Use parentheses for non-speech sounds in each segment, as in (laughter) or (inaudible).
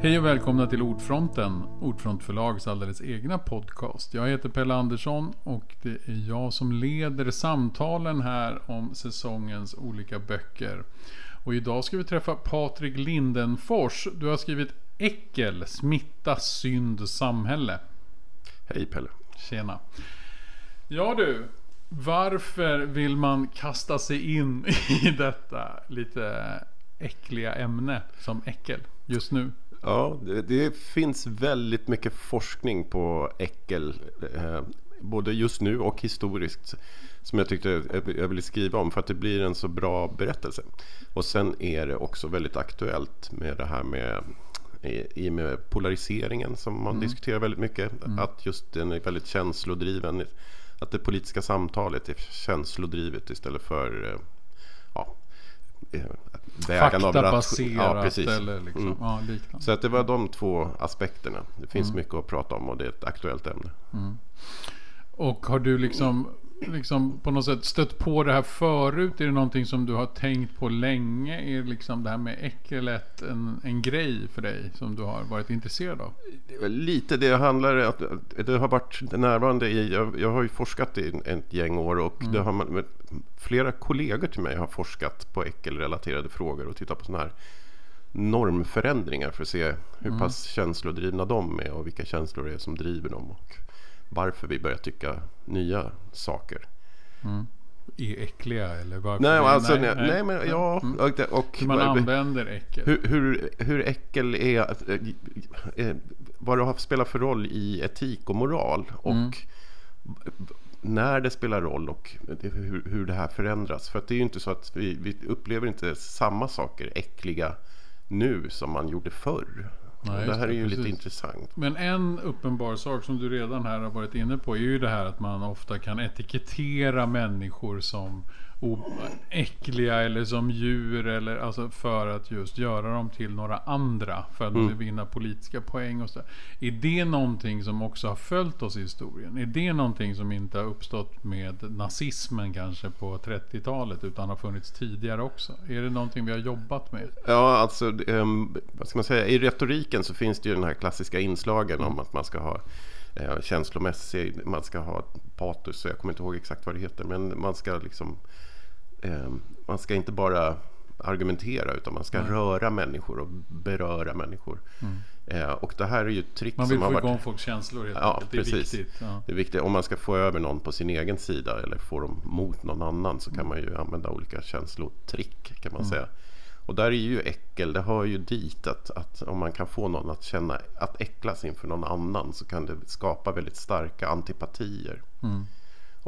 Hej och välkomna till Ordfronten, Ordfront förlags alldeles egna podcast. Jag heter Pelle Andersson och det är jag som leder samtalen här om säsongens olika böcker. Och idag ska vi träffa Patrik Lindenfors. Du har skrivit Äckel, smitta, synd, samhälle. Hej Pelle. Tjena. Ja du, varför vill man kasta sig in (laughs) i detta lite äckliga ämne som äckel just nu? Ja, det, det finns väldigt mycket forskning på äckel. Eh, både just nu och historiskt. Som jag tyckte jag ville skriva om för att det blir en så bra berättelse. Och sen är det också väldigt aktuellt med det här med i och med polariseringen som man mm. diskuterar väldigt mycket. Mm. Att just den är väldigt känslodriven. Att det politiska samtalet är känslodrivet istället för eh, ja, eh, Faktabaserat ja, precis. eller liksom, mm. ja, liknande. Så att det var de två aspekterna. Det finns mm. mycket att prata om och det är ett aktuellt ämne. Mm. Och har du liksom liksom på något sätt stött på det här förut? Är det någonting som du har tänkt på länge? Är liksom det här med äckelet en, en grej för dig som du har varit intresserad av? Lite, det handlar att det har varit närvarande i, jag, jag har ju forskat i ett gäng år och mm. det har, flera kollegor till mig har forskat på äckelrelaterade frågor och tittat på sådana här normförändringar för att se hur mm. pass känslodrivna de är och vilka känslor det är som driver dem. Och varför vi börjar tycka nya saker. Mm. Är äckliga eller varför? Nej, alltså, nej, nej, nej men ja. Mm. Och, och, hur man använder äckel. Hur, hur, hur äckel är, äh, vad det spelar för roll i etik och moral. Och mm. När det spelar roll och hur, hur det här förändras. För att det är ju inte så att vi, vi upplever inte samma saker äckliga nu som man gjorde förr. Nej, det här är ju precis. lite intressant. Men en uppenbar sak som du redan här har varit inne på är ju det här att man ofta kan etikettera människor som äckliga eller som djur eller alltså för att just göra dem till några andra för att mm. vinna politiska poäng och så. Är det någonting som också har följt oss i historien? Är det någonting som inte har uppstått med nazismen kanske på 30-talet utan har funnits tidigare också? Är det någonting vi har jobbat med? Ja, alltså um, vad ska man säga? I retoriken så finns det ju den här klassiska inslagen om att man ska ha eh, känslomässig, man ska ha patos, jag kommer inte ihåg exakt vad det heter, men man ska liksom eh, man ska inte bara argumentera utan man ska mm. röra människor och beröra människor. Mm. Eh, och det här är ju ett trick som har varit... Man vill få igång folks känslor helt ja, enkelt. Det är precis. viktigt. Ja. Det är viktigt. Om man ska få över någon på sin egen sida eller få dem mot någon annan så kan mm. man ju använda olika känslotrick kan man mm. säga. Och där är ju äckel, det hör ju dit att, att om man kan få någon att känna att äcklas inför någon annan så kan det skapa väldigt starka antipatier. Mm.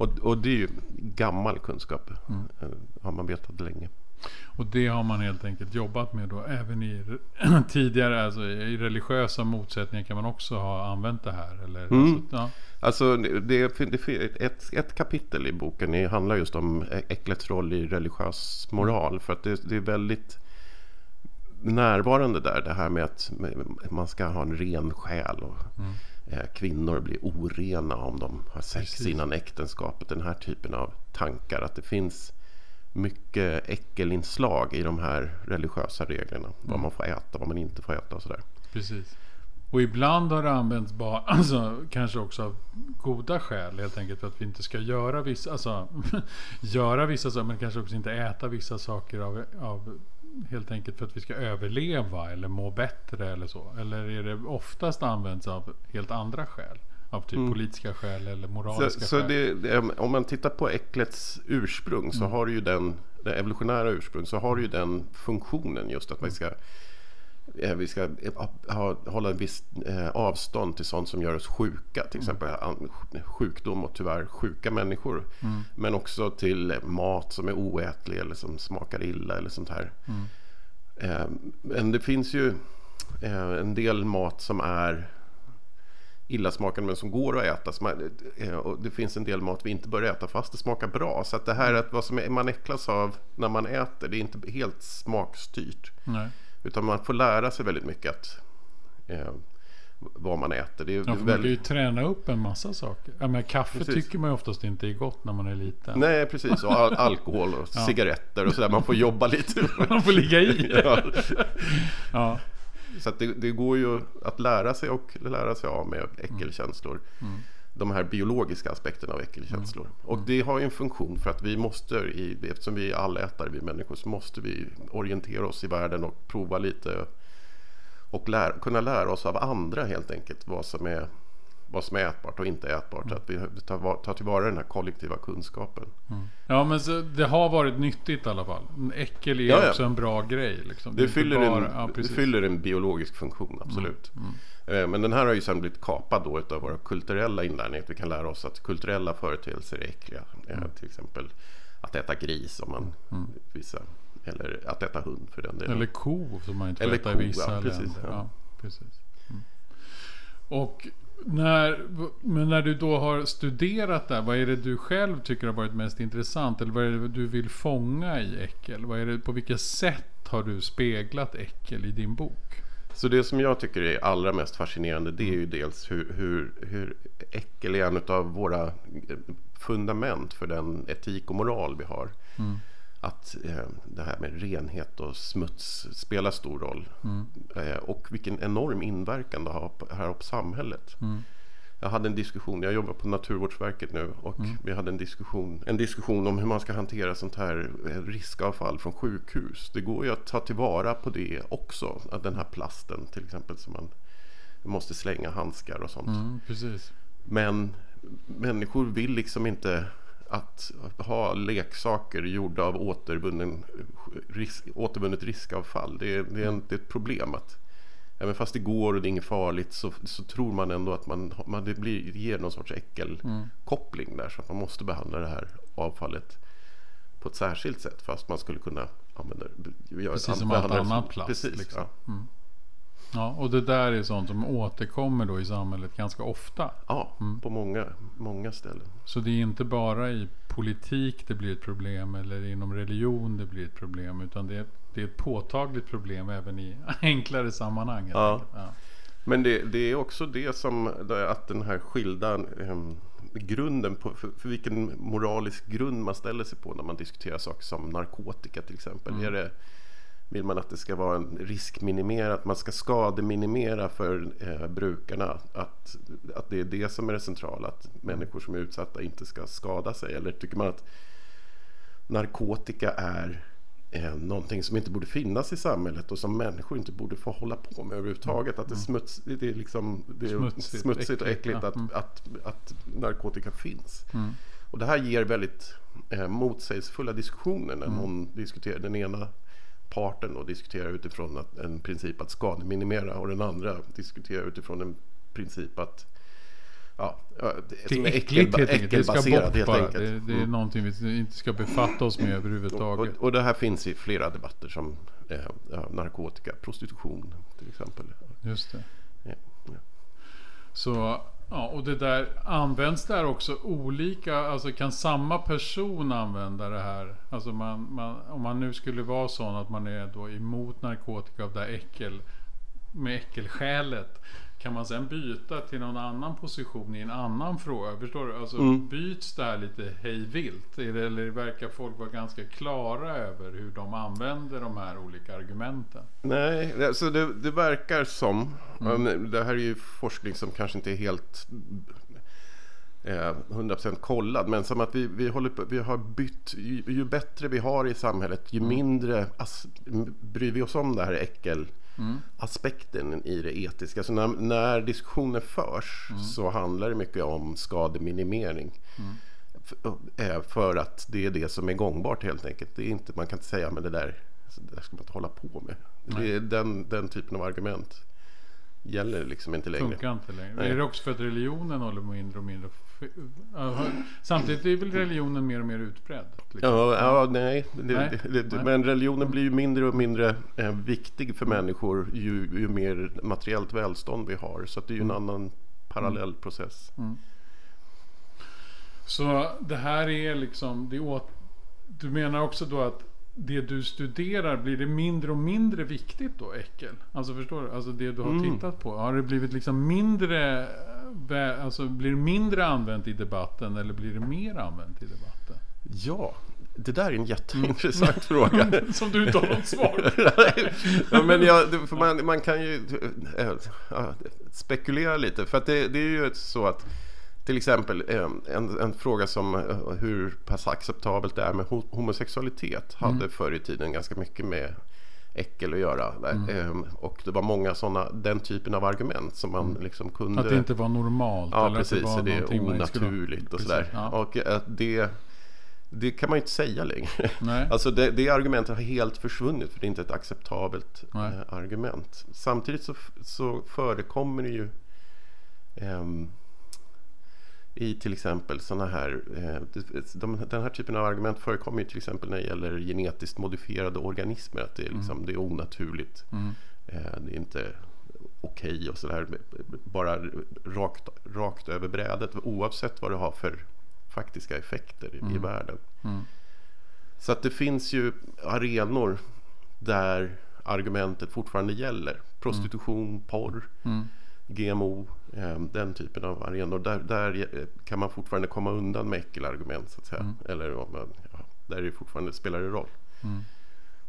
Och, och det är ju gammal kunskap. Mm. Har man vetat länge. Och det har man helt enkelt jobbat med då även i (clears throat) tidigare, alltså i religiösa motsättningar kan man också ha använt det här? Eller? Mm. Alltså, ja. alltså det, det, ett, ett kapitel i boken det handlar just om äcklets roll i religiös moral. För att det, det är väldigt närvarande där. Det här med att man ska ha en ren själ. Och, mm. Eh, kvinnor blir orena om de har sex Precis. innan äktenskapet. Den här typen av tankar. Att det finns mycket äckelinslag i de här religiösa reglerna. Mm. Vad man får äta, vad man inte får äta och sådär. Precis. Och ibland har det använts bara, (clears throat) alltså, kanske också av goda skäl helt enkelt för att vi inte ska göra vissa, alltså, (laughs) göra vissa saker men kanske också inte äta vissa saker av, av helt enkelt för att vi ska överleva eller må bättre eller så? Eller är det oftast används av helt andra skäl? Av typ mm. politiska skäl eller moraliska så, så skäl? Det, om man tittar på äcklets ursprung så mm. har ju den, det evolutionära ursprung, så har ju den funktionen just att mm. vi ska vi ska eh, ha, hålla en viss eh, avstånd till sånt som gör oss sjuka. Till mm. exempel sjukdom och tyvärr sjuka människor. Mm. Men också till mat som är oätlig eller som smakar illa eller sånt här. Mm. Men det finns ju en del mat som är illasmakande men som går att äta. och det finns en del mat vi inte bör äta fast det smakar bra. Så att det här att vad som man äcklas av när man äter det är inte helt smakstyrt. Nej. Utan man får lära sig väldigt mycket att, eh, vad man äter. Det är ja, väldigt... Man kan ju träna upp en massa saker. Ja, men kaffe precis. tycker man ju oftast inte är gott när man är liten. Nej, precis. Och al (laughs) alkohol och ja. cigaretter och sådär. Man får jobba lite. (laughs) man får ligga i. (laughs) ja. ja. Så det, det, går ju att lära sig och lära sig av med äckelkänslor. Mm. De här biologiska aspekterna av äckelkänslor. Mm. Och det har ju en funktion för att vi måste, i, eftersom vi är allätare, vi människor, så måste vi orientera oss i världen och prova lite och lära, kunna lära oss av andra helt enkelt vad som är vad som är ätbart och inte ätbart. Mm. Att vi tar, tar tillvara den här kollektiva kunskapen. Mm. Ja men så, det har varit nyttigt i alla fall. Äckel är ja, ja. också en bra grej. Liksom. Det, det, fyller bara, en, ja, det, fyller en, biologisk funktion, absolut. Mm. Eh, men den här har ju sen blivit kapad då av våra kulturella inlärningar. Vi kan lära oss att kulturella företeelser är äckliga. Mm. Till exempel att äta gris om man mm. vissa eller att äta hund för den delen. Eller ko som man inte får äta ko, i vissa ja, precis, länder. Ja. precis. Mm. Och när, men när du då har studerat det, vad är det du själv tycker har varit mest intressant? Eller vad är det du vill fånga i äckel? Vad är det, på vilket sätt har du speglat äckel i din bok? Så det som jag tycker är allra mest fascinerande det är ju dels hur, hur, hur äckel är en av våra fundament för den etik och moral vi har. Mm att eh, det här med renhet och smuts spelar stor roll. Mm. Eh, och vilken enorm inverkan det har på, här på samhället. Mm. Jag hade en diskussion, jag jobbar på Naturvårdsverket nu och mm. vi hade en diskussion, en diskussion om hur man ska hantera sånt här eh, riskavfall från sjukhus. Det går ju att ta tillvara på det också, att den här plasten till exempel som man måste slänga handskar och sånt. Mm, precis. Men människor vill liksom inte att ha leksaker gjorda av återvunnen, risk, återvunnet riskavfall. Det är, det är ett problem. att Även fast det går och det är inget farligt så, så tror man ändå att man, man, det blir, ger någon sorts äckelkoppling mm. där. Så att man måste behandla det här avfallet på ett särskilt sätt. Fast man skulle kunna använda göra, Precis som allt annat plast. Precis, liksom. ja. Mm. Ja, och det där är sånt som återkommer då i samhället ganska ofta. Ja, mm. på många, många ställen. Så det är inte bara i politik det blir ett problem eller inom religion det blir ett problem. Utan det är, det är ett påtagligt problem även i (laughs) enklare sammanhang. Ja. ja. Men det, det, är också det som, att den här skilda eh, grunden på, för, för, vilken moralisk grund man ställer sig på när man diskuterar saker som narkotika till exempel. Mm. Är det vill man att det ska vara en riskminimera, att man ska skademinimera för eh, brukarna. Att, att det är det som är det centrala, att människor som är utsatta inte ska skada sig. Eller tycker man att narkotika är eh, någonting som inte borde finnas i samhället och som människor inte borde få hålla på med överhuvudtaget. Att det är, mm. smuts, det är, liksom, det är smutsigt, smutsigt och äckligt ja. att, mm. att, att, narkotika finns. Mm. Och det här ger väldigt eh, motsägelsefulla diskussioner när mm. någon diskuterar den ena parten och diskuterar utifrån att, en princip att skademinimera och den andra diskuterar utifrån en princip att Ja, det är äckligt helt enkelt. Det ska bort helt bara. Det, det är mm. någonting vi inte ska befatta oss med överhuvudtaget. Och, och det här finns i flera debatter som eh, narkotika, prostitution till exempel. Just det. Ja, ja. Så Ja, och det där används där också olika, alltså kan samma person använda det här? Alltså man, man, om man nu skulle vara sån att man är då emot narkotika av det äckel, med äckelskälet. Kan man sen byta till någon annan position i en annan fråga? Förstår du? Alltså mm. byts det här lite hejvilt? Eller verkar folk vara ganska klara över hur de använder de här olika argumenten? Nej, alltså det, det verkar som. Mm. Det här är ju forskning som kanske inte är helt eh, 100% kollad. Men som att vi, vi, håller på, vi har bytt. Ju, ju bättre vi har i samhället ju mm. mindre as, bryr vi oss om det här äckel mm. aspekten i det etiska. Så när, när diskussioner förs mm. så handlar det mycket om skademinimering. För, eh, för, att det är det som är gångbart helt enkelt. Det är inte, man kan inte säga men det där, det där ska man inte hålla på med. Det är den, den typen av argument gäller liksom inte längre. Funkar inte längre. Nej. Är det också för att religionen håller mindre och mindre Samtidigt är väl religionen mer och mer utbredd? Liksom. Ja, ja, nej. Det, nej. Det, det, men religionen blir ju mindre och mindre eh, viktig för människor ju, ju, mer materiellt välstånd vi har. Så det är ju en mm. annan parallell mm. process. Mm. Så det här är liksom, det åt, du menar också då att det du studerar, blir det mindre och mindre viktigt då, äckel? Alltså förstår du? Alltså det du har mm. tittat på. Har det blivit liksom mindre Alltså blir det mindre använt i debatten eller blir det mer använt i debatten? Ja, det där är en jätteintressant fråga. (laughs) Som du inte har något svar (laughs) ja, men jag, för man, man kan ju ja, spekulera lite. För att det, det är ju så att till exempel eh, en, en fråga som hur pass acceptabelt det är med ho- homosexualitet hade förr i tiden ganska mycket med äckel att göra. Eh, Och det var många sådana, den typen av argument som man liksom kunde... Att det inte var normalt. Ja, eller precis. Att det, var det är man skulle- onaturligt och sådär. Ja. Och att det, det kan man ju inte säga längre. Nej. Alltså det, det argumentet har helt försvunnit för det är inte ett acceptabelt Nej. eh, argument. Samtidigt så, så förekommer det ju ehm, i till exempel sådana här, eh, de, den här typen av argument förekommer ju till exempel när det gäller genetiskt modifierade organismer. Att det är, liksom, det är onaturligt. Mm. Eh, det är inte okej och sådär. Bara rakt, rakt över brädet oavsett vad det har för faktiska effekter i, i världen. Mm. Så att det finns ju arenor där argumentet fortfarande gäller. Prostitution, porr, Mm. GMO, eh, den typen av arenor. Där, där eh, kan man fortfarande komma undan med äckelargument så att säga. Eller om man, ja, där det fortfarande spelar det roll. Mm.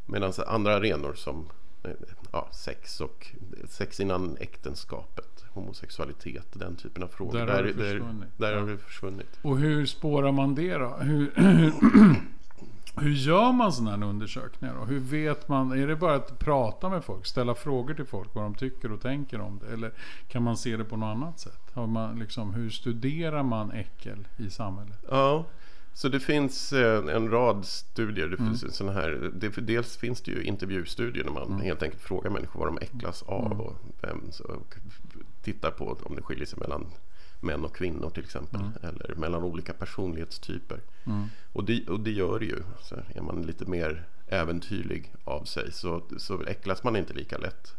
Medan andra arenor som eh, ja, sex och sex innan äktenskapet, homosexualitet, den typen av frågor. Där har det där, försvunnit. där Ja. har det försvunnit. Och hur spårar man det då? Hur, (clears throat) (clears throat) hur gör man sådana här undersökningar då? Hur vet man? Är det bara att prata med folk? Ställa frågor till folk vad de tycker och tänker om det? Eller kan man se det på något annat sätt? Har man liksom, hur studerar man äckel i samhället? Ja, så det finns eh, en rad studier. Det Mm. finns såna här, det, dels finns det ju intervjustudier när man Mm. helt enkelt frågar människor vad de äcklas av och, vem, så, och tittar på om det skiljer sig mellan män och kvinnor till exempel. Eller mellan olika personlighetstyper. Mm. Och, det, och det gör det ju. Så är man lite mer äventyrlig av sig så, så äcklas man inte lika lätt.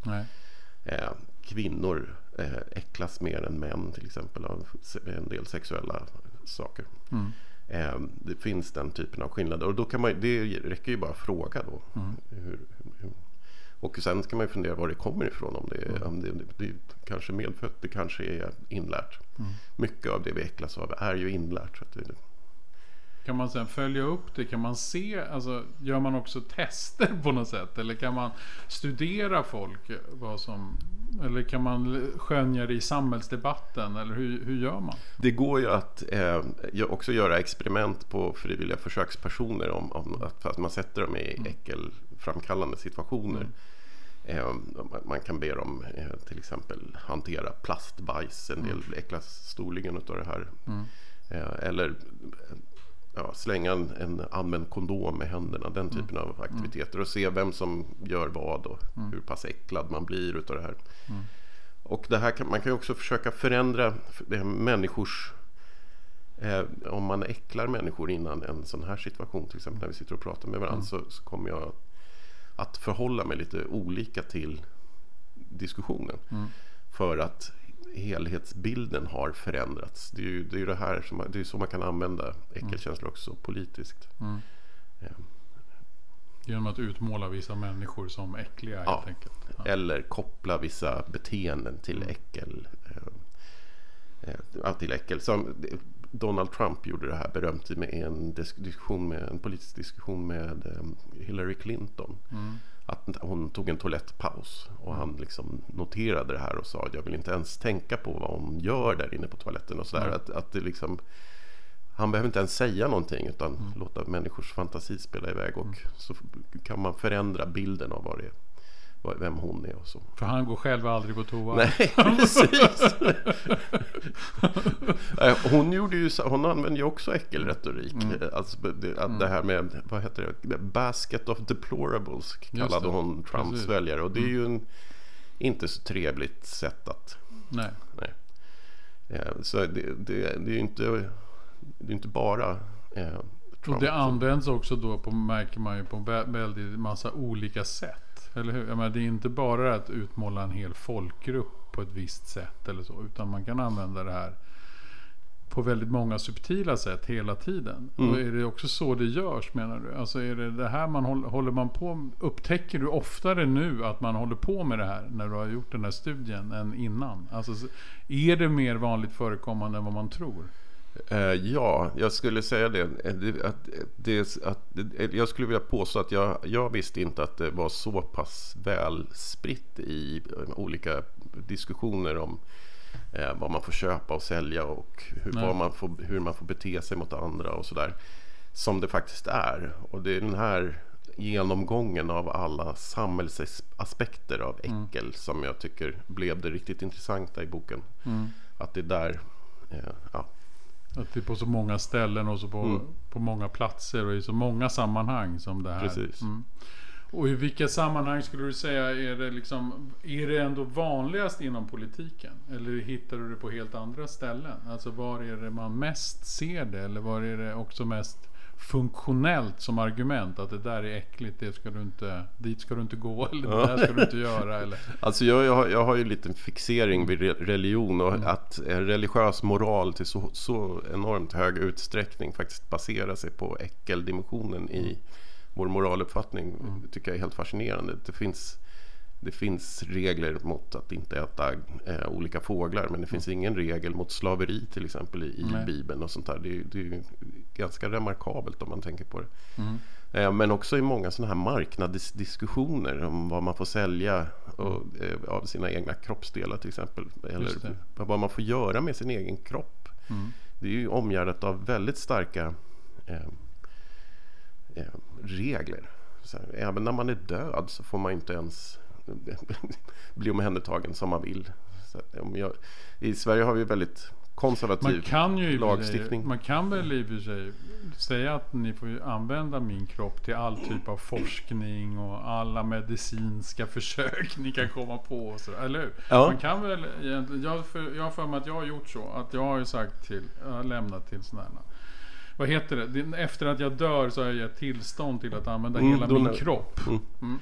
Eh, kvinnor eh, äcklas mer än män till exempel av en del sexuella saker. Mm. Eh, det finns den typen av skillnader och då kan man, det räcker ju bara att fråga då. Mm. Hur, och sen ska man ju fundera var det kommer ifrån. Om det, är- om det, det, det är kanske medfött, det kanske är inlärt. Mm. Mycket av det vi äcklas av är ju inlärt. Så det, Kan man sen följa upp det? Kan man se, alltså gör man också tester på något sätt? Eller kan man studera folk? Vad som, eller kan man skönja det i samhällsdebatten? Eller hur, hur gör man? Det går ju att eh, också göra experiment på frivilliga försökspersoner om, om att, att man sätter dem i äckelframkallande situationer. Eh, man- man kan be dem eh, till exempel hantera plastbajs, en del äcklas storligen av det här. Eh, eller eh, ja, slänga en, en använd kondom med händerna, den typen av aktiviteter. Och se vem som gör vad och hur pass äcklad man blir utav det här. Och det här kan, man kan också försöka förändra eh, människors Eh, om man äcklar människor innan en sån här situation, till exempel när vi sitter och pratar med varandra, så, så kommer jag att förhålla mig lite olika till diskussionen. För att helhetsbilden har förändrats. Det är ju det, är ju det här som, det är så man kan använda äckelkänslor också politiskt. Mm. Eh, Genom att utmåla vissa människor som äckliga helt Ja. enkelt. Ja. Eller koppla vissa beteenden till äckel. Eh, eh, till äckel. Som Donald Trump gjorde det här berömt i en disk- diskussion med, en politisk diskussion med eh, Hillary Clinton. Mm. Att hon tog en toalettpaus och han liksom noterade det här och sa att jag vill inte ens tänka på vad hon gör där inne på toaletten och sådär. Mm. Att, att det liksom, han behöver inte ens säga någonting utan Mm. låta människors fantasi spela iväg och så kan man förändra bilden av vad det är, vem hon är och så. För han går själv aldrig på toa. Nej, (laughs) precis. (laughs) Hon, gjorde ju, hon använde ju också äckelretorik. Mm. Eh, Alltså, det, att det här med, vad heter det, basket of deplorables kallade hon Trumps Precis. väljare. Och det är ju en, inte så trevligt sätt att... Nej. Nej. Eh, Så det, det, det är ju inte, det är inte bara eh, Och det används också då på, märker man ju på vä- väldigt massa olika sätt. Eller hur? Jag menar, det är inte bara att utmåla en hel folkgrupp på ett visst sätt eller så. Utan man kan använda det här på väldigt många subtila sätt hela tiden. Mm. Och är det också så det görs menar du? Alltså är det det här man håller, håller man på Upptäcker du oftare nu att man håller på med det här när du har gjort den här studien än innan? Alltså så- är det mer vanligt förekommande än vad man tror? Eh, ja, jag skulle säga det. Eh, att, det, att, det, jag skulle vilja påstå att jag, jag visste inte att det var så pass väl spritt i olika diskussioner om eh, vad man får köpa och sälja och hur, vad man får, hur man får bete sig mot andra och sådär. Som det faktiskt är. Och det är den här genomgången av alla samhällsaspekter av mm. äckel mm. som jag tycker blev det riktigt intressanta i boken. Mm. Att det är där, eh, ja. Att det är på så många ställen och så på, mm. på många platser och i så många sammanhang som det här. Precis. Mm. Och i vilka sammanhang skulle du säga är det liksom Är det ändå vanligast inom politiken? Eller hittar du det på helt andra ställen? Alltså var är det man mest ser det? Eller var är det också mest funktionellt som argument att det där är äckligt, det ska du inte, dit ska du inte gå eller det där ska du inte göra. Eller? Alltså jag, jag, har, jag har ju lite fixering vid religion och mm. att religiös moral till så, så enormt hög utsträckning faktiskt baserar sig på äckeldimensionen i mm. vår moraluppfattning. Mm. tycker jag är helt fascinerande. Det finns det finns regler mot att inte äta eh, olika fåglar men det finns mm. ingen regel mot slaveri till exempel i, i Bibeln och sånt där. Det, det är ganska remarkabelt om man tänker på det. Mm. Eh, men också i många sådana här marknadsdiskussioner om vad man får sälja och, eh, av sina egna kroppsdelar till exempel. Eller vad man får göra med sin egen kropp. Mm. Det är ju omgärdat av väldigt starka eh, eh regler. Här, även när man är död så får man inte ens (laughs) bli omhändertagen som man vill. jag, I Sverige har vi väldigt konservativ man kan ju lagstiftning. Sig, man kan väl i och för sig säga att ni får använda min kropp till all typ av forskning och alla medicinska (laughs) försök ni kan komma på. Och så, eller hur? Ja. Man kan väl jag, för, jag har för mig att jag har gjort så. Att jag har ju sagt till, jag har lämnat till sådana här vad heter det? Efter att jag dör så har jag gett tillstånd till att använda mm, hela min kropp. Mm. Mm.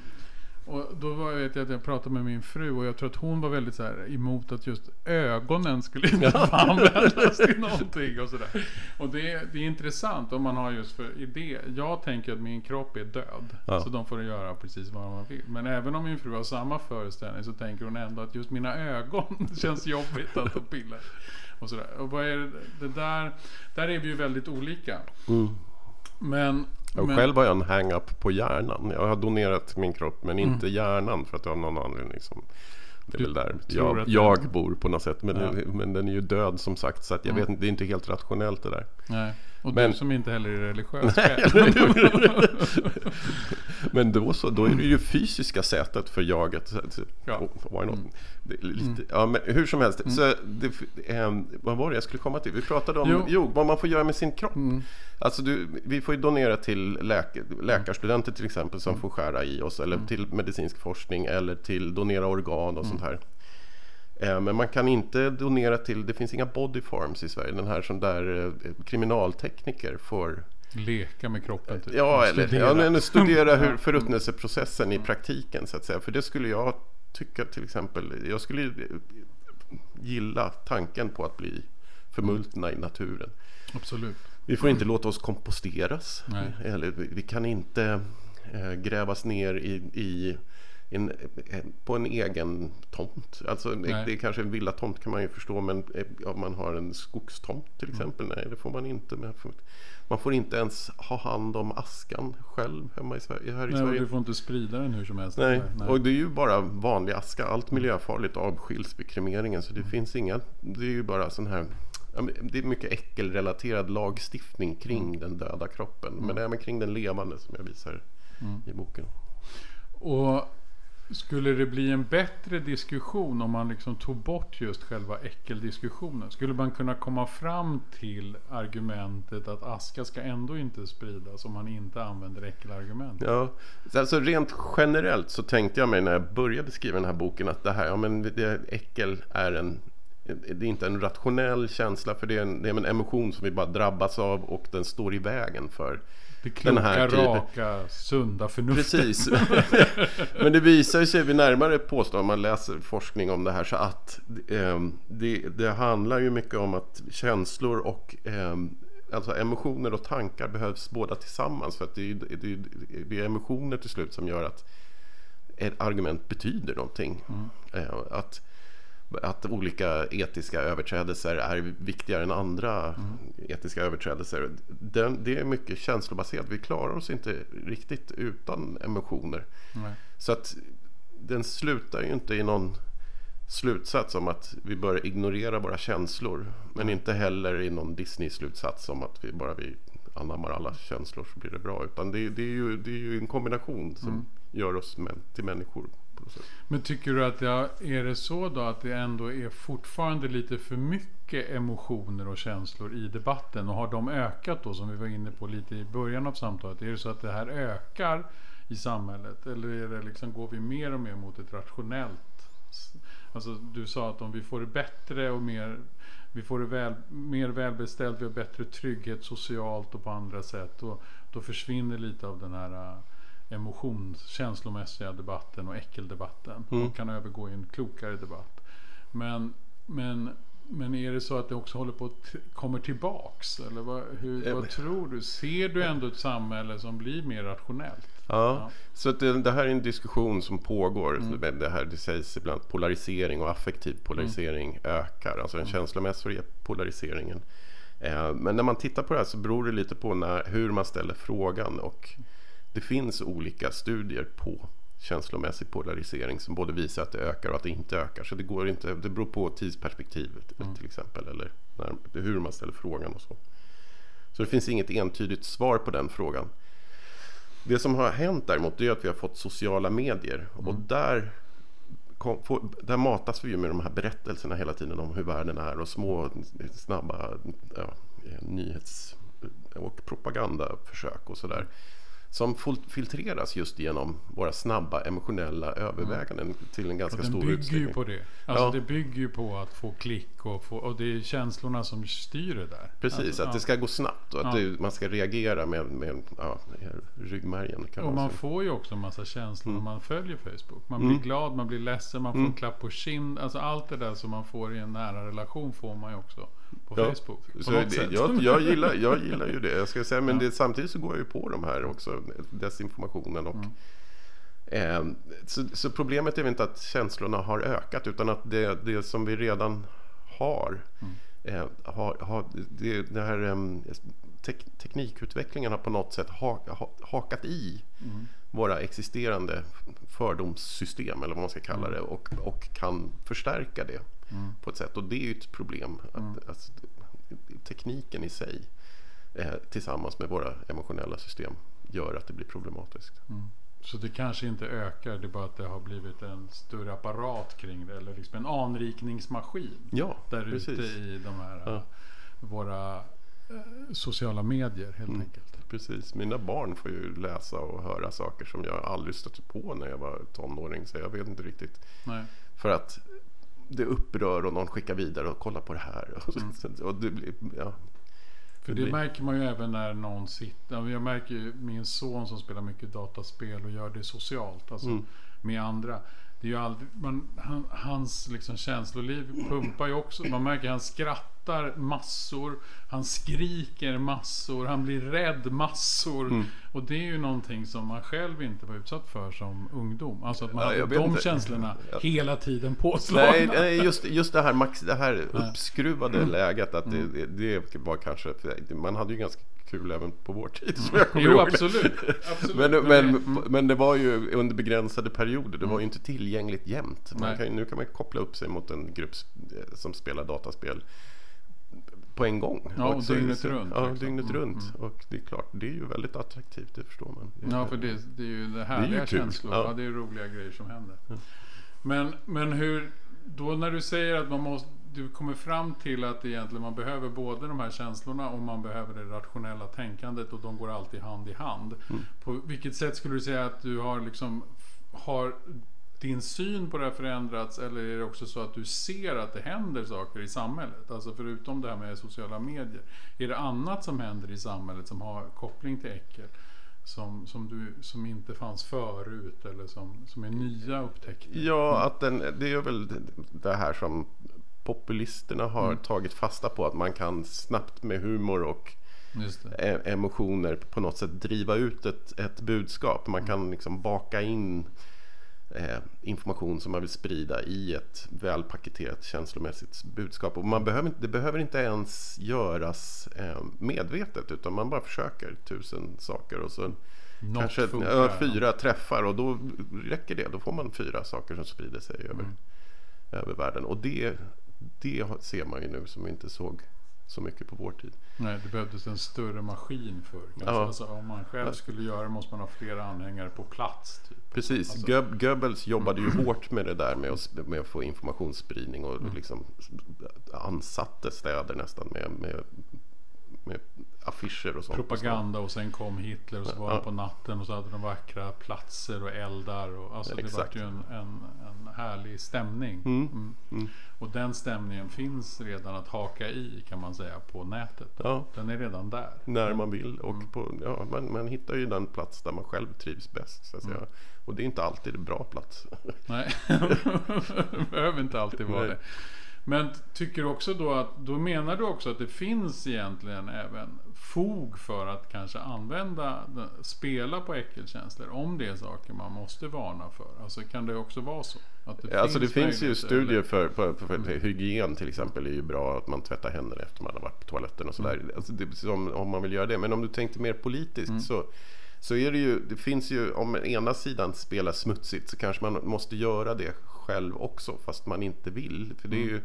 Och då var, vet jag att jag pratade med min fru och jag tror att hon var väldigt så här emot att just ögonen skulle (laughs) inte få användas till någonting och sådär. Och det, det är intressant om man har just för idé. Jag tänker att min kropp är död. Ja. Så de får göra precis vad man vill. Men även om min fru har samma föreställning så tänker hon ändå att just mina ögon (laughs) känns jobbigt att de pillar. Och sådär. Och vad är det, det där, där är vi ju väldigt olika. Mm. Men och men... Själv har jag en hang-up på hjärnan. Jag har donerat min kropp men inte mm. hjärnan för att jag av någon anledning liksom, det är väl där jag, jag bor på något sätt. Men, ja. men den är ju död som sagt. Så att jag mm. vet inte, det är inte helt rationellt det där. Nej. Och men, du som inte heller är religiös (laughs) Men då, så, då är det ju fysiska sättet för jaget. Ja. Not? Mm. Lite, mm. ja, men hur som helst. Mm. Så det, eh, vad var det jag skulle komma till? Vi pratade om jo. Jo, vad man får göra med sin kropp. Mm. Alltså du, vi får ju donera till läk, läkarstudenter till exempel som mm. får skära i oss. Eller mm. till medicinsk forskning. Eller till donera organ och sånt här. Eh, men man kan inte donera till, det finns inga body farms i Sverige. Den här som där eh, kriminaltekniker får Leka med kroppen? Typ. Ja, eller studera, ja, studera hur (laughs) förruttnelseprocessen i praktiken så att säga. För det skulle jag tycka till exempel. Jag skulle gilla tanken på att bli förmultna i naturen. Absolut. Vi får inte låta oss komposteras. Nej. Eller vi kan inte eh, grävas ner i, i en, på en egen tomt. Alltså nej. det är kanske en villatomt kan man ju förstå men om man har en skogstomt till mm. exempel. Mm. Nej det får man inte. Man får inte ens ha hand om askan själv hemma i Sverige. Här i nej, Sverige. Du får inte sprida den hur som helst. Nej. nej. och det är ju bara vanlig aska. Allt miljöfarligt avskiljs vid kremeringen. Så det mm. finns inga, det är ju bara sån här det är mycket äckelrelaterad lagstiftning kring mm. den döda kroppen. Men mm. även kring den levande som jag visar i boken. Och skulle det bli en bättre diskussion om man liksom tog bort just själva äckeldiskussionen? Skulle man kunna komma fram till argumentet att aska ska ändå inte spridas om man inte använder äckelargument? Ja, alltså rent generellt så tänkte jag mig när jag började skriva den här boken att det här, ja men det, äckel är en det är inte en rationell känsla för det är, en, det är en emotion som vi bara drabbas av och den står i vägen för det kloka, den här raka, sunda förnuftet. Precis. (laughs) Men det visar sig vid närmare påstående man läser forskning om det här så att eh, det, det, handlar ju mycket om att känslor och eh, alltså emotioner och tankar behövs båda tillsammans. För att det, det, det är emotioner till slut som gör att ett argument betyder någonting. Mm. Eh, att att olika etiska överträdelser är viktigare än andra mm. etiska överträdelser. Den, det är mycket känslobaserat. Vi klarar oss inte riktigt utan emotioner. Nej. Så att den slutar ju inte i någon slutsats om att vi bör ignorera våra känslor. Men inte heller i någon Disney-slutsats om att vi bara vi anammar alla känslor så blir det bra. Utan det, det, är, ju, det är ju en kombination som mm. gör oss till människor. Men tycker du att det är det så då att det ändå är fortfarande lite för mycket emotioner och känslor i debatten? Och har de ökat då som vi var inne på lite i början av samtalet? Är det så att det här ökar i samhället? Eller är det liksom, går vi mer och mer mot ett rationellt Alltså, du sa att om vi får det bättre och mer vi får det väl, mer välbeställt, vi har bättre trygghet socialt och på andra sätt. Då, då försvinner lite av den här emotions, känslomässiga debatten och äckeldebatten mm. och kan övergå i en klokare debatt. Men, men, men är det så att det också håller på att kommer tillbaks? Eller vad, hur, vad tror du? Ser du ändå ett samhälle som blir mer rationellt? Ja, ja. så att det, det, här är en diskussion som pågår. Mm. Det, här, det sägs ibland polarisering och affektiv polarisering mm. ökar. Alltså den mm. känslomässiga polariseringen. Eh, men när man tittar på det här så beror det lite på när, hur man ställer frågan. Och det finns olika studier på känslomässig polarisering som både visar att det ökar och att det inte ökar. Så det, går inte, det beror på tidsperspektivet mm. till exempel eller när, hur man ställer frågan och så. Så det finns inget entydigt svar på den frågan. Det som har hänt däremot är att vi har fått sociala medier mm. och där, kom, få, där matas vi ju med de här berättelserna hela tiden om hur världen är och små snabba ja, nyhets och propagandaförsök och sådär som filtreras just genom våra snabba emotionella överväganden mm. till en ganska stor utsträckning. Det bygger ju på det. Alltså ja. Det bygger ju på att få klick och, få, och det är känslorna som styr det där. Precis, alltså, att ja. det ska gå snabbt och att ja. det, man ska reagera med, med ja, ryggmärgen. Och man, man får ju också en massa känslor mm. när man följer Facebook. Man blir mm. glad, man blir ledsen, man får mm. en klapp på kind. Alltså allt det där som man får i en nära relation får man ju också på ja, Facebook. Så det, jag, jag, gillar, jag gillar ju det. Jag ska säga, men ja. det, samtidigt så går jag ju på de här också, desinformationen. Och, mm. eh, så, så, problemet är väl inte att känslorna har ökat utan att det, det som vi redan har, mm. eh, har, har det, det här um, tek, teknikutvecklingen har på något sätt ha, ha, hakat i mm. våra existerande fördomssystem eller vad man ska kalla mm. det och, och kan förstärka det mm. på ett sätt. Och det är ju ett problem. Att, mm. alltså, tekniken i sig eh, tillsammans med våra emotionella system gör att det blir problematiskt. Mm. Så det kanske inte ökar, det är bara att det har blivit en större apparat kring det. Eller liksom en anrikningsmaskin. Ja, där precis. ute i de här ja. våra eh, sociala medier helt mm. enkelt. Precis, mina barn får ju läsa och höra saker som jag aldrig stötte på när jag var tonåring. Så jag vet inte riktigt. Nej. För att det upprör och någon skickar vidare och kollar på det här. (laughs) Mm. och det blir, ja, För det, märker man ju även när någon sitter. Jag märker ju min son som spelar mycket dataspel och gör det socialt. Alltså mm. med andra. Det är ju aldrig, man, han, hans liksom känsloliv pumpar ju också. Man märker att han skrattar massor. Han skriker massor. Han blir rädd massor. Mm. Och det är ju någonting som man själv inte var utsatt för som ungdom. Alltså att man ja, har de inte. känslorna hela tiden påslagna. Nej, just, just det här, max, det här uppskruvade mm. läget. Att mm. det, det var kanske, man hade ju ganska kul även på vår tid. Som jag jo, absolut. (laughs) absolut. Men, men, mm. men det var ju under begränsade perioder. Det var ju mm. inte tillgängligt jämt. Kan, nu kan man koppla upp sig mot en grupp som spelar dataspel på en gång. Ja, och dygnet runt. Ja, liksom. dygnet mm, runt. Mm. Och det är klart, det är ju väldigt attraktivt, det förstår man. Det ja, för det, det är ju det härliga det är känslor. Ja. ja. det är roliga grejer som händer. Ja. Men, men hur, då när du säger att man måste du kommer fram till att egentligen man behöver både de här känslorna och man behöver det rationella tänkandet och de går alltid hand i hand. Mm. På vilket sätt skulle du säga att du har liksom har din syn på det här förändrats eller är det också så att du ser att det händer saker i samhället? Alltså förutom det här med sociala medier. Är det annat som händer i samhället som har koppling till äckel? Som, som, du, som inte fanns förut eller som, som är nya upptäckter? Ja, att den, det är väl det här som populisterna har mm. tagit fasta på att man kan snabbt med humor och e emotioner på något sätt driva ut ett, ett budskap. Man mm. kan liksom baka in information som man vill sprida i ett välpaketerat känslomässigt budskap. Och man behöver, det behöver inte ens göras eh, medvetet utan man bara försöker tusen saker och så Något kanske funkar. ja, fyra träffar och då räcker det. Då får man fyra saker som sprider sig över, Mm. över världen. Och det, det ser man ju nu som vi inte såg så mycket på vår tid. Nej, det behövdes en större maskin för. Kanske. Ja. Alltså, om man själv skulle göra det måste man ha flera anhängare på plats. Typ. Precis, Alltså- Goeb- Goebbels jobbade ju hårt med det där med att, med att få informationsspridning och Mm. liksom ansatte städer nästan med, med, med affischer och sånt. Propaganda och sen kom Hitler och så var Ja. på natten och så hade de vackra platser och eldar. Och, alltså, det var ju en, en, en härlig stämning. Mm. Mm. Mm. Och den stämningen finns redan att haka i kan man säga på nätet. Ja, Den är redan där. när man vill och Mm. på, ja, man, man hittar ju den plats där man själv trivs bäst. Så att säga. Mm. Och det är inte alltid en bra plats. Nej, det (laughs) behöver inte alltid vara Nej. det. Men tycker också då att, då menar du också att det finns egentligen även fog för att kanske använda, spela på äckelkänslor om det är saker man måste varna för? Alltså kan det också vara så? Att det alltså det finns ju studier för, för, för, för hygien till exempel är ju bra att man tvättar händerna efter man har varit på toaletten och sådär. Mm. Alltså det, som, om man vill göra det. Men om du tänkte mer politiskt så, så är det ju, det finns ju, om ena sidan spelar smutsigt så kanske man måste göra det själv också fast man inte vill. För det är ju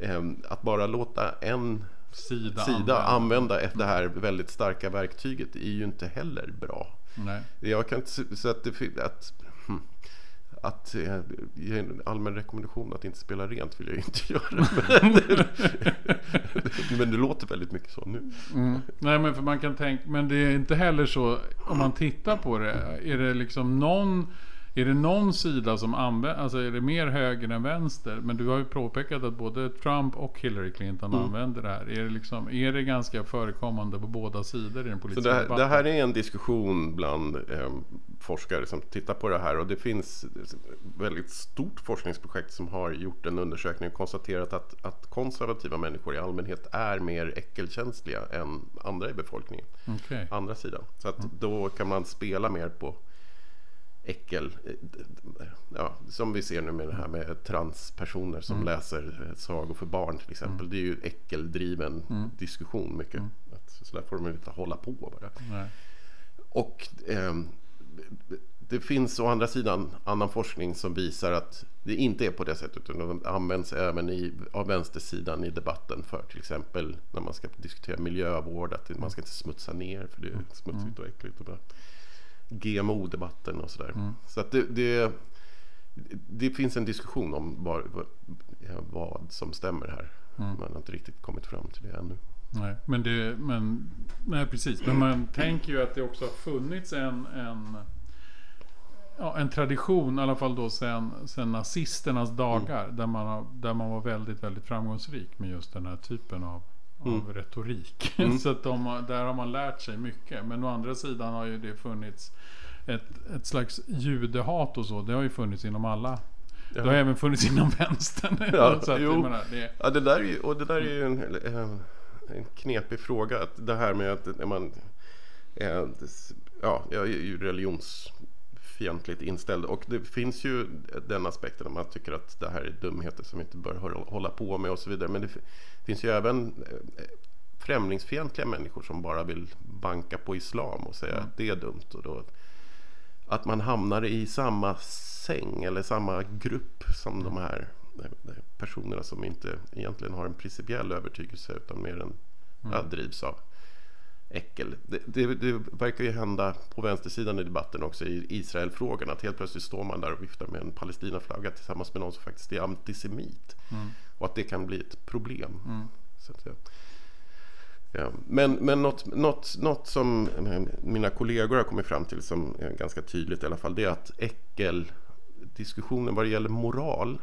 ehm, att bara låta en Sida, sida använda. använda det här väldigt starka verktyget är ju inte heller bra. Nej. Jag kan inte så att det att, hm, att eh, ge en allmän rekommendation att inte spela rent vill jag ju inte (laughs) göra. Men, (laughs) men det låter väldigt mycket så nu. Mm. Nej men för man kan tänka, men det är inte heller så om man tittar på det. Är det liksom någon är det någon sida som använder, alltså är det mer höger än vänster? Men du har ju påpekat att både Trump och Hillary Clinton Mm. använder det här. Är det, liksom, är det ganska förekommande på båda sidor i den politiska det, här- debatten? det här är en diskussion bland eh, forskare som tittar på det här och det finns ett väldigt stort forskningsprojekt som har gjort en undersökning och konstaterat att, att konservativa människor i allmänhet är mer äckelkänsliga än andra i befolkningen. Okej. andra sidan. Så att då kan man spela mer på äckel. Ja, som vi ser nu med det här med transpersoner som läser eh, sagor för barn till exempel. Det är ju äckeldriven diskussion mycket. Att, så där får de inte hålla på bara. Nej. Och ehm, det finns å andra sidan annan forskning som visar att det inte är på det sättet. Utan de används även i, av vänstersidan i debatten för till exempel när man ska diskutera miljövård. Att man ska inte smutsa ner för det är smutsigt och äckligt. Och bara. GMO-debatten och sådär. Så att det, det, det finns en diskussion om vad, vad, som stämmer här. Man har inte riktigt kommit fram till det ännu. Nej, men det, men, nej precis. Men man tänker ju att det också har funnits en, en, ja, en tradition, i alla fall då sen, sen nazisternas dagar, där, man har, där man var väldigt, väldigt framgångsrik med just den här typen av, av retorik. (laughs) Så att de, där har man lärt sig mycket. Men å andra sidan har ju det funnits ett, ett slags judehat och så. Det har ju funnits inom alla. Det har även funnits inom (laughs) vänstern. Ja, (laughs) så att, jo. menar, det, Ja, det där är ju, och det där är ju en, en, en knepig fråga. Att det här med att när man... eh, Ja, jag är ju religionsfientligt inställd. Och det finns ju den aspekten att man tycker att det här är dumheter som vi inte bör hålla- på med och så vidare. Men det fi- finns ju även eh, främlingsfientliga människor som bara vill banka på islam och säga att det är dumt. Och då, att man hamnar i samma säng eller samma grupp som de här eh, personerna som inte egentligen har en principiell övertygelse utan mer en, ja, drivs av äckel. Det, det, det verkar ju hända på vänstersidan i debatten också i Israelfrågan att helt plötsligt står man där och viftar med en Palestinaflagga tillsammans med någon som faktiskt är antisemit. Och att det kan bli ett problem. Så att, ja. Men men något, något, något som eh, mina kollegor har kommit fram till som är ganska tydligt i alla fall det är att äckeldiskussionen vad det gäller moral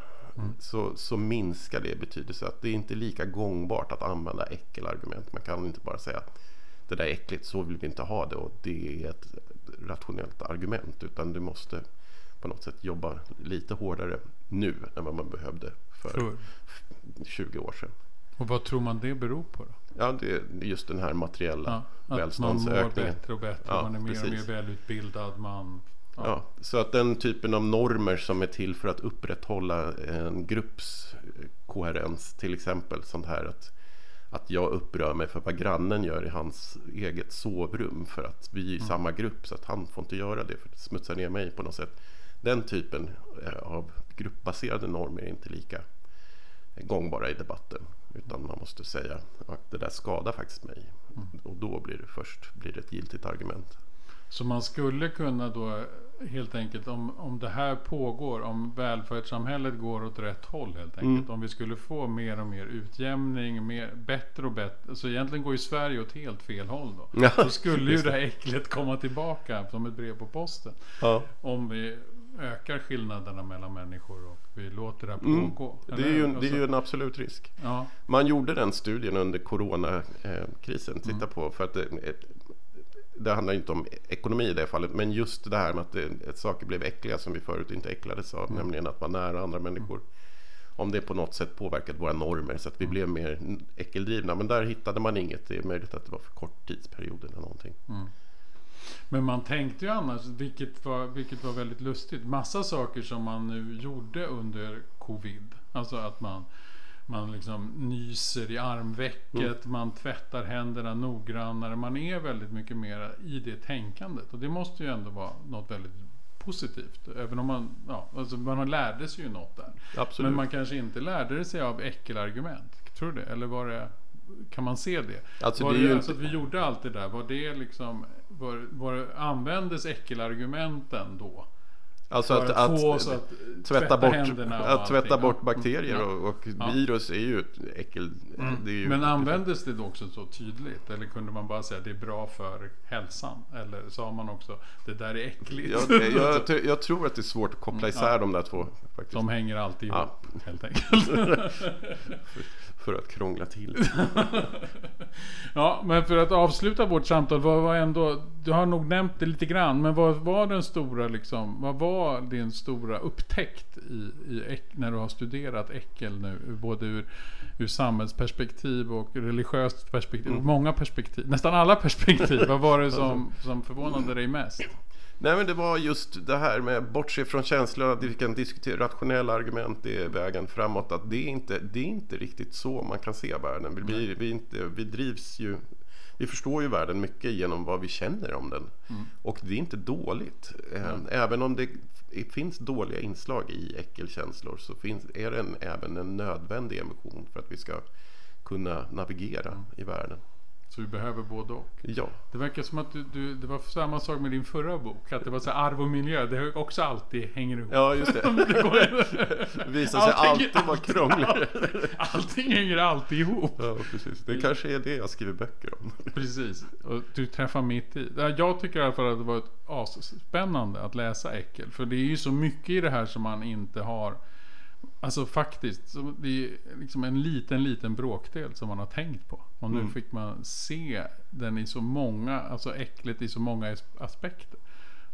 så, så minskar det i betydelse. Att det är inte lika gångbart att använda äckelargument. Man kan inte bara säga att det där är äckligt, så vill vi inte ha det och det är ett rationellt argument. Utan du måste på något sätt jobba lite hårdare nu än vad man behövde för för, 20 år sedan. och vad tror man det beror på då? Ja, det är just den här materiella Ja, att man mår välståndsökningen. bättre och bättre. Ja, man är mer och mer välutbildad. Man, Ja. så att den typen av normer som är till för att upprätthålla en grupps koherens, till exempel sånt här att, att jag upprör mig för vad grannen gör i hans eget sovrum för att vi är i mm. samma grupp så att han får inte göra det för det smutsar ner mig på något sätt. Den typen eh, av gruppbaserade normer är inte lika gångbara i debatten. Utan man måste säga att det där skadar faktiskt mig. Mm. Och då blir det först blir det ett giltigt argument. Så man skulle kunna då helt enkelt om, om det här pågår, om välfärdssamhället går åt rätt håll helt enkelt. Mm. Om vi skulle få mer och mer utjämning, mer, bättre och bättre. Så egentligen går ju Sverige åt helt fel håll då. Ja, då skulle ju det här äcklet komma tillbaka som ett brev på posten. Ja. Om vi ökar skillnaderna mellan människor och vi låter det här mm. pågå. Mm. Det, är ju, det är ju en absolut risk. Ja. Man gjorde den studien under coronakrisen. Titta mm. på, för att det, handlar inte om ekonomi i det fallet, men just det här med att det, saker blev äckliga som vi förut inte äcklades av, mm. nämligen att vara nära andra människor. Om det på något sätt påverkat våra normer så att vi mm. blev mer äckeldrivna. Men där hittade man inget. Det är möjligt att det var för kort tidsperiod eller någonting. Mm. Men man tänkte ju annars, vilket var, vilket var väldigt lustigt, massa saker som man nu gjorde under covid. Alltså att man, man liksom nyser i armvecket, mm. man tvättar händerna noggrannare. Man är väldigt mycket mer i det tänkandet. Och det måste ju ändå vara något väldigt positivt. Även om man, ja, alltså man lärde sig ju något där. Absolut. Men man kanske inte lärde sig av äckelargument. Tror du det? Eller var det, kan man se det? Alltså, var det, det alltså att vi gjorde allt det där, var det liksom var, var, användes äckelargumenten då? Alltså att, att, att, att, tvätta, bort, att tvätta bort bakterier ja. och, och ja. virus är ju ett äckel. Mm. Ju Men användes det också så tydligt? Eller kunde man bara säga att det är bra för hälsan? Eller sa man också det där är äckligt? Jag, jag, jag (laughs) tror att det är svårt att koppla isär ja. de där två. Faktiskt. De hänger alltid ihop helt enkelt. (laughs) för att krångla till. (laughs) ja, men för att avsluta vårt samtal. Vad var ändå, du har nog nämnt det lite grann. Men vad var den stora, liksom, vad var din stora upptäckt i, i, när du har studerat äckel nu? Både ur, ur samhällsperspektiv och religiöst perspektiv. Mm. Många perspektiv, nästan alla perspektiv. vad var det som, (laughs) som förvånade dig mest? Nej men det var just det här med bortse från känslorna, vi kan diskutera rationella argument, det är vägen framåt. Att det, är inte, det är inte riktigt så man kan se världen. Vi, blir, vi, inte, vi drivs ju, vi förstår ju världen mycket genom vad vi känner om den. Mm. Och det är inte dåligt. Mm. Även om det finns dåliga inslag i äckelkänslor så finns, är den även en nödvändig emotion för att vi ska kunna navigera mm. i världen. Så vi behöver både och. Ja. Det verkar som att du, du, det var samma sak med din förra bok. Att det var så arv och miljö. Det också alltid hänger ihop. Ja, just det. (laughs) det visar sig alltid vara krångligt. (laughs) allting hänger alltid ihop. Ja, precis. Det kanske är det jag skriver böcker om. precis. Och du träffar mitt i. Jag tycker i alla fall att det var ett asspännande att läsa Äckel. För det är ju så mycket i det här som man inte har Alltså faktiskt, det är liksom en liten, liten bråkdel som man har tänkt på. Och nu mm. fick man se den i så många, alltså äcklet i så många aspekter.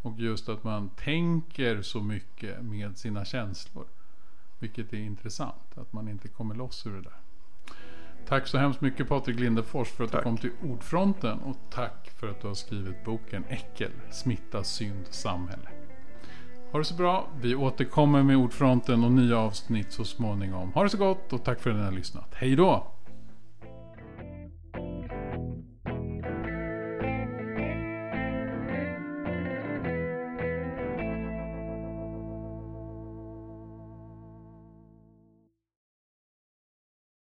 Och just att man tänker så mycket med sina känslor. Vilket är intressant, att man inte kommer loss ur det där. Tack så hemskt mycket Patrik Lindefors för att tack. du kom till Ordfronten. Och tack för att du har skrivit boken Äckel, smitta, synd, samhälle. Ha det så bra. Vi återkommer med Ordfronten och nya avsnitt så småningom. Ha det så gott och tack för att ni har lyssnat. Hej då!